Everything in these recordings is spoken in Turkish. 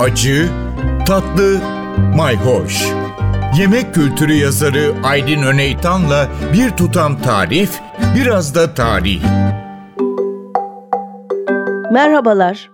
acı, tatlı, mayhoş. Yemek kültürü yazarı Aydın Öneytan'la bir tutam tarif, biraz da tarih. Merhabalar.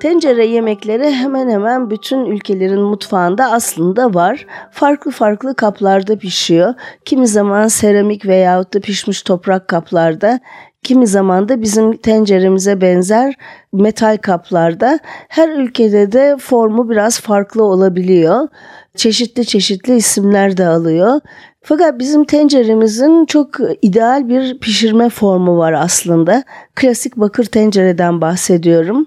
Tencere yemekleri hemen hemen bütün ülkelerin mutfağında aslında var. Farklı farklı kaplarda pişiyor. Kimi zaman seramik veyahut da pişmiş toprak kaplarda, kimi zaman da bizim tenceremize benzer metal kaplarda. Her ülkede de formu biraz farklı olabiliyor. Çeşitli çeşitli isimler de alıyor. Fakat bizim tenceremizin çok ideal bir pişirme formu var aslında. Klasik bakır tencereden bahsediyorum.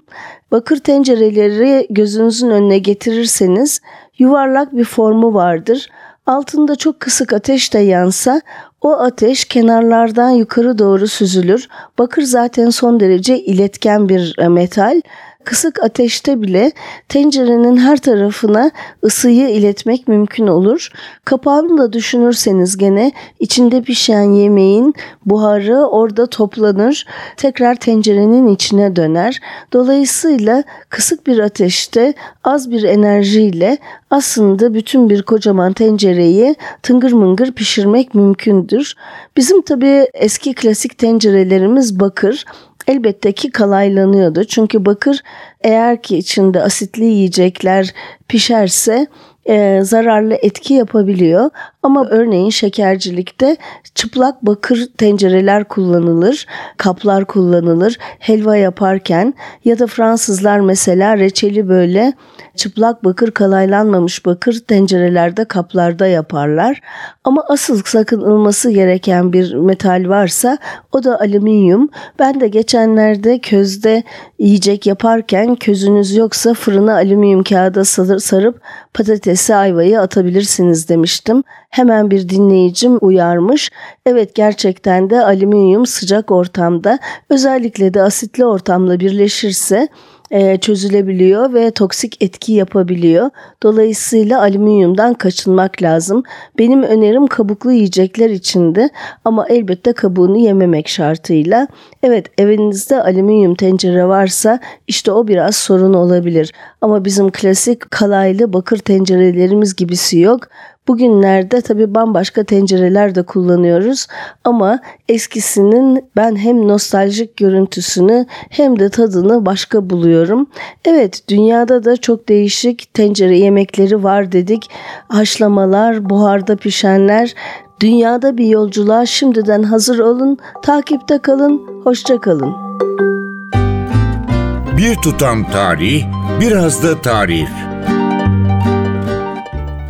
Bakır tencereleri gözünüzün önüne getirirseniz yuvarlak bir formu vardır. Altında çok kısık ateş de yansa o ateş kenarlardan yukarı doğru süzülür. Bakır zaten son derece iletken bir metal. Kısık ateşte bile tencerenin her tarafına ısıyı iletmek mümkün olur. Kapağını da düşünürseniz gene içinde pişen yemeğin buharı orada toplanır, tekrar tencerenin içine döner. Dolayısıyla kısık bir ateşte az bir enerjiyle aslında bütün bir kocaman tencereyi tıngır mıngır pişirmek mümkündür. Bizim tabii eski klasik tencerelerimiz bakır elbette ki kalaylanıyordu. Çünkü bakır eğer ki içinde asitli yiyecekler pişerse e, zararlı etki yapabiliyor. Ama örneğin şekercilikte çıplak bakır tencereler kullanılır, kaplar kullanılır helva yaparken ya da Fransızlar mesela reçeli böyle çıplak bakır kalaylanmamış bakır tencerelerde kaplarda yaparlar. Ama asıl sakınılması gereken bir metal varsa o da alüminyum. Ben de geçenlerde közde yiyecek yaparken közünüz yoksa fırına alüminyum kağıda sarıp patatesi ayvayı atabilirsiniz demiştim. Hemen bir dinleyicim uyarmış. Evet gerçekten de alüminyum sıcak ortamda özellikle de asitli ortamla birleşirse e, çözülebiliyor ve toksik etki yapabiliyor. Dolayısıyla alüminyumdan kaçınmak lazım. Benim önerim kabuklu yiyecekler içindi ama elbette kabuğunu yememek şartıyla. Evet evinizde alüminyum tencere varsa işte o biraz sorun olabilir. Ama bizim klasik kalaylı bakır tencerelerimiz gibisi yok. Bugünlerde tabii bambaşka tencereler de kullanıyoruz ama eskisinin ben hem nostaljik görüntüsünü hem de tadını başka buluyorum. Evet dünyada da çok değişik tencere yemekleri var dedik. Haşlamalar, buharda pişenler, Dünyada bir yolculuğa şimdiden hazır olun, takipte kalın, hoşça kalın. Bir tutam tarih, biraz da tarif.